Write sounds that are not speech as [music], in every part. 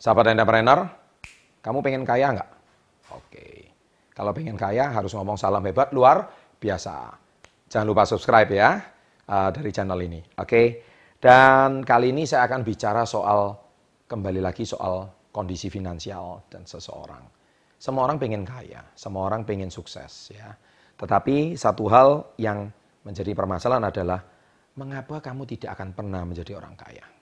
Sahabat entrepreneur, kamu pengen kaya nggak? Oke. Kalau pengen kaya harus ngomong salam hebat luar biasa. Jangan lupa subscribe ya uh, dari channel ini. Oke. Dan kali ini saya akan bicara soal kembali lagi soal kondisi finansial dan seseorang. Semua orang pengen kaya, semua orang pengen sukses ya. Tetapi satu hal yang menjadi permasalahan adalah mengapa kamu tidak akan pernah menjadi orang kaya?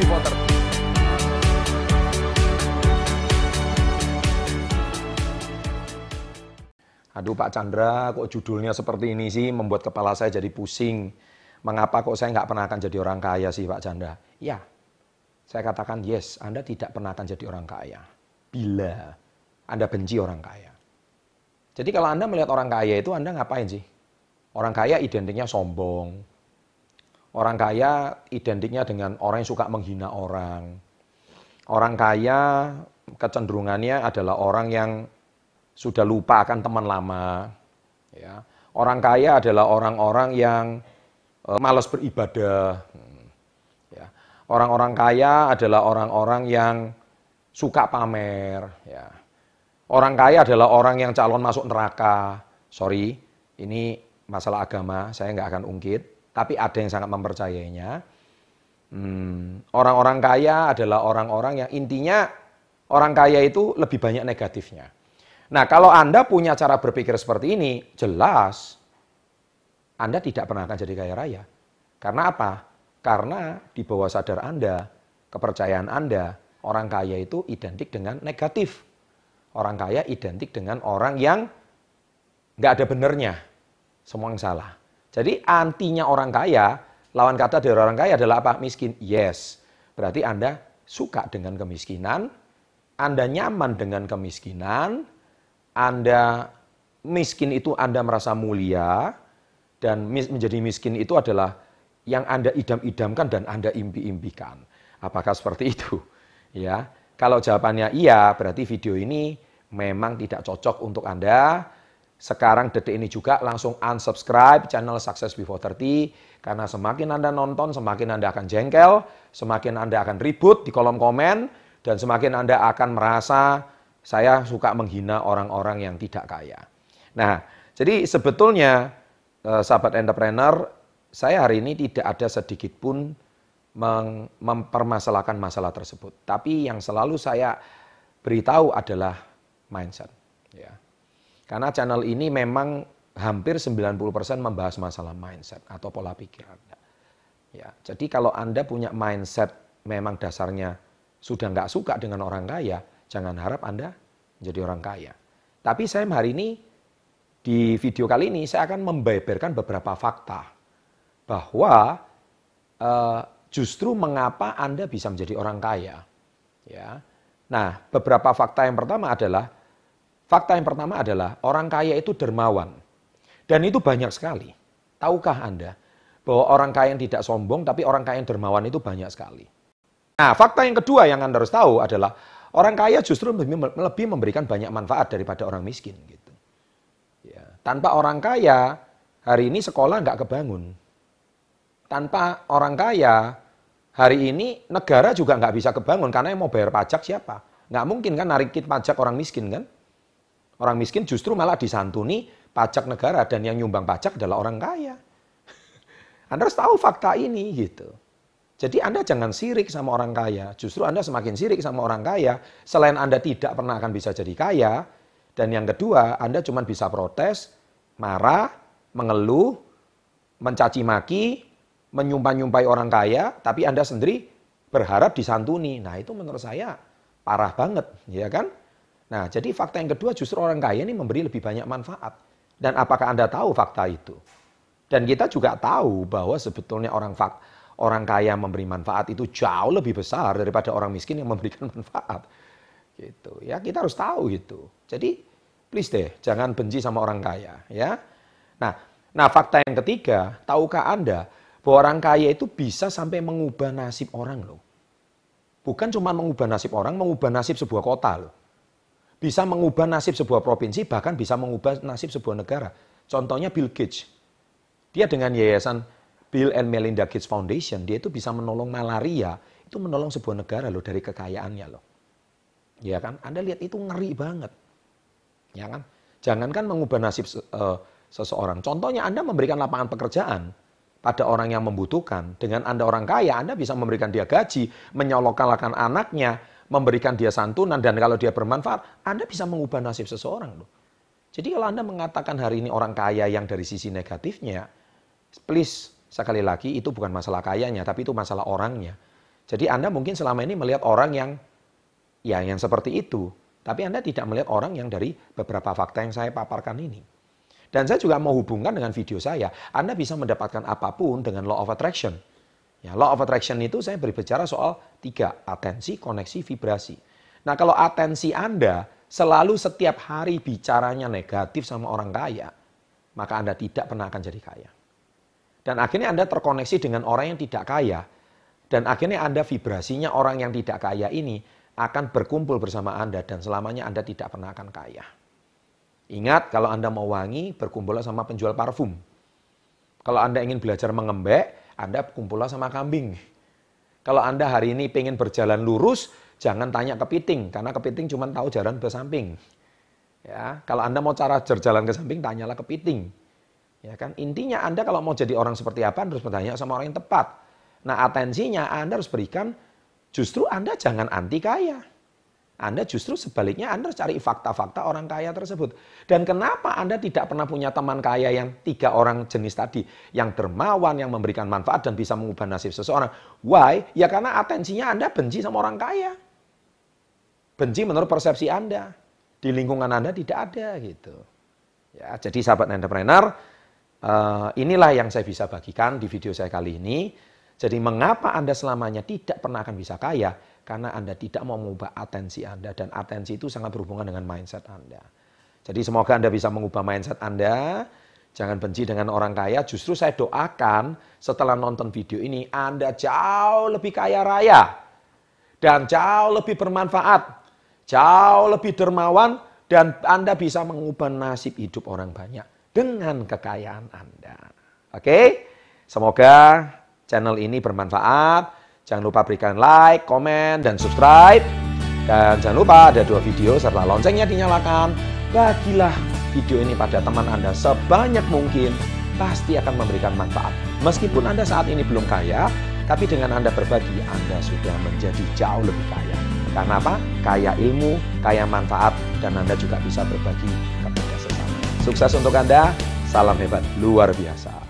30. Aduh Pak Chandra, kok judulnya seperti ini sih membuat kepala saya jadi pusing. Mengapa kok saya nggak pernah akan jadi orang kaya sih Pak Chandra? Ya, saya katakan yes, Anda tidak pernah akan jadi orang kaya. Bila Anda benci orang kaya. Jadi kalau Anda melihat orang kaya itu Anda ngapain sih? Orang kaya identiknya sombong, Orang kaya identiknya dengan orang yang suka menghina orang. Orang kaya kecenderungannya adalah orang yang sudah lupa akan teman lama. Ya. Orang kaya adalah orang-orang yang e, malas beribadah. Hmm. Ya. Orang-orang kaya adalah orang-orang yang suka pamer. Ya. Orang kaya adalah orang yang calon masuk neraka. Sorry, ini masalah agama, saya nggak akan ungkit tapi ada yang sangat mempercayainya. Hmm, orang-orang kaya adalah orang-orang yang intinya orang kaya itu lebih banyak negatifnya. Nah, kalau Anda punya cara berpikir seperti ini, jelas Anda tidak pernah akan jadi kaya raya. Karena apa? Karena di bawah sadar Anda, kepercayaan Anda, orang kaya itu identik dengan negatif. Orang kaya identik dengan orang yang nggak ada benernya, semua yang salah. Jadi antinya orang kaya, lawan kata dari orang kaya adalah apa? Miskin. Yes. Berarti Anda suka dengan kemiskinan, Anda nyaman dengan kemiskinan, Anda miskin itu Anda merasa mulia, dan menjadi miskin itu adalah yang Anda idam-idamkan dan Anda impi-impikan. Apakah seperti itu? [laughs] Ya, kalau jawabannya iya, berarti video ini memang tidak cocok untuk Anda sekarang detik ini juga langsung unsubscribe channel Success Before 30 karena semakin Anda nonton semakin Anda akan jengkel, semakin Anda akan ribut di kolom komen dan semakin Anda akan merasa saya suka menghina orang-orang yang tidak kaya. Nah, jadi sebetulnya eh, sahabat entrepreneur, saya hari ini tidak ada sedikit pun mempermasalahkan masalah tersebut. Tapi yang selalu saya beritahu adalah mindset. Ya. Karena channel ini memang hampir 90% membahas masalah mindset atau pola pikir Anda. Ya, jadi kalau Anda punya mindset memang dasarnya sudah nggak suka dengan orang kaya, jangan harap Anda menjadi orang kaya. Tapi saya hari ini di video kali ini saya akan membeberkan beberapa fakta bahwa uh, justru mengapa Anda bisa menjadi orang kaya. Ya. Nah, beberapa fakta yang pertama adalah Fakta yang pertama adalah orang kaya itu dermawan. Dan itu banyak sekali. Tahukah Anda bahwa orang kaya yang tidak sombong tapi orang kaya yang dermawan itu banyak sekali. Nah, fakta yang kedua yang Anda harus tahu adalah orang kaya justru lebih memberikan banyak manfaat daripada orang miskin gitu. Ya, tanpa orang kaya hari ini sekolah nggak kebangun. Tanpa orang kaya hari ini negara juga nggak bisa kebangun karena yang mau bayar pajak siapa? Nggak mungkin kan narikin pajak orang miskin kan? Orang miskin justru malah disantuni pajak negara dan yang nyumbang pajak adalah orang kaya. [laughs] Anda harus tahu fakta ini gitu. Jadi Anda jangan sirik sama orang kaya. Justru Anda semakin sirik sama orang kaya, selain Anda tidak pernah akan bisa jadi kaya, dan yang kedua, Anda cuma bisa protes, marah, mengeluh, mencaci maki, menyumpah-nyumpai orang kaya, tapi Anda sendiri berharap disantuni. Nah, itu menurut saya parah banget, ya kan? Nah, jadi fakta yang kedua justru orang kaya ini memberi lebih banyak manfaat. Dan apakah Anda tahu fakta itu? Dan kita juga tahu bahwa sebetulnya orang fak, orang kaya memberi manfaat itu jauh lebih besar daripada orang miskin yang memberikan [laughs] manfaat. Gitu. Ya, kita harus tahu itu. Jadi please deh, jangan benci sama orang kaya, ya. Nah, nah fakta yang ketiga, tahukah Anda bahwa orang kaya itu bisa sampai mengubah nasib orang loh. Bukan cuma mengubah nasib orang, mengubah nasib sebuah kota loh bisa mengubah nasib sebuah provinsi, bahkan bisa mengubah nasib sebuah negara. Contohnya Bill Gates. Dia dengan yayasan Bill and Melinda Gates Foundation, dia itu bisa menolong malaria, itu menolong sebuah negara loh dari kekayaannya loh. Ya kan? Anda lihat itu ngeri banget. Ya kan? Jangankan mengubah nasib uh, seseorang. Contohnya Anda memberikan lapangan pekerjaan pada orang yang membutuhkan. Dengan Anda orang kaya, Anda bisa memberikan dia gaji, menyolokkan anaknya, memberikan dia santunan, dan kalau dia bermanfaat, Anda bisa mengubah nasib seseorang loh. Jadi kalau Anda mengatakan hari ini orang kaya yang dari sisi negatifnya, please, sekali lagi itu bukan masalah kayanya, tapi itu masalah orangnya. Jadi Anda mungkin selama ini melihat orang yang ya yang seperti itu, tapi Anda tidak melihat orang yang dari beberapa fakta yang saya paparkan ini. Dan saya juga mau hubungkan dengan video saya. Anda bisa mendapatkan apa pun dengan law of attraction. Ya, law of attraction itu saya berbicara soal tiga, atensi, koneksi, vibrasi. Nah kalau atensi Anda selalu setiap hari bicaranya negatif sama orang kaya, maka Anda tidak pernah akan jadi kaya. Dan akhirnya Anda terkoneksi dengan orang yang tidak kaya. Dan akhirnya Anda vibrasinya orang yang tidak kaya ini akan berkumpul bersama Anda dan selamanya Anda tidak pernah akan kaya. Ingat kalau Anda mau wangi, berkumpullah sama penjual parfum. Kalau Anda ingin belajar mengembek, Anda kumpullah sama kambing. Kalau Anda hari ini ingin berjalan lurus, jangan tanya kepiting, karena kepiting cuma tahu jalan ke samping. Ya, kalau Anda mau cara berjalan ke samping, tanyalah kepiting. Ya kan? Intinya Anda kalau mau jadi orang seperti apa, harus bertanya sama orang yang tepat. Nah, atensinya Anda harus berikan justru Anda jangan anti kaya. Anda justru sebaliknya Anda harus cari fakta-fakta orang kaya tersebut. Dan kenapa Anda tidak pernah punya teman kaya yang tiga orang jenis tadi. Yang dermawan, yang memberikan manfaat dan bisa mengubah nasib seseorang. Why? Ya karena atensinya Anda benci sama orang kaya. Benci menurut persepsi Anda. Di lingkungan Anda tidak ada gitu. Ya, jadi sahabat entrepreneur, uh, inilah yang saya bisa bagikan di video saya kali ini. Jadi mengapa Anda selamanya tidak pernah akan bisa kaya? Karena Anda tidak mau mengubah atensi Anda. Dan atensi itu sangat berhubungan dengan mindset Anda. Jadi semoga Anda bisa mengubah mindset Anda. Jangan benci dengan orang kaya. Justru saya doakan setelah nonton video ini Anda jauh lebih kaya raya. Dan jauh lebih bermanfaat jauh lebih dermawan dan Anda bisa mengubah nasib hidup orang banyak dengan kekayaan Anda. Oke? Semoga channel ini bermanfaat. Jangan lupa berikan like, komen, dan subscribe. Dan jangan lupa ada dua video serta loncengnya dinyalakan. Bagilah video ini pada teman Anda sebanyak mungkin. Pasti akan memberikan manfaat. Meskipun Anda saat ini belum kaya, tapi dengan Anda berbagi, Anda sudah menjadi jauh lebih kaya. Karena apa? Kaya ilmu, kaya manfaat, dan Anda juga bisa berbagi kepada sesama. Sukses untuk Anda, salam hebat luar biasa.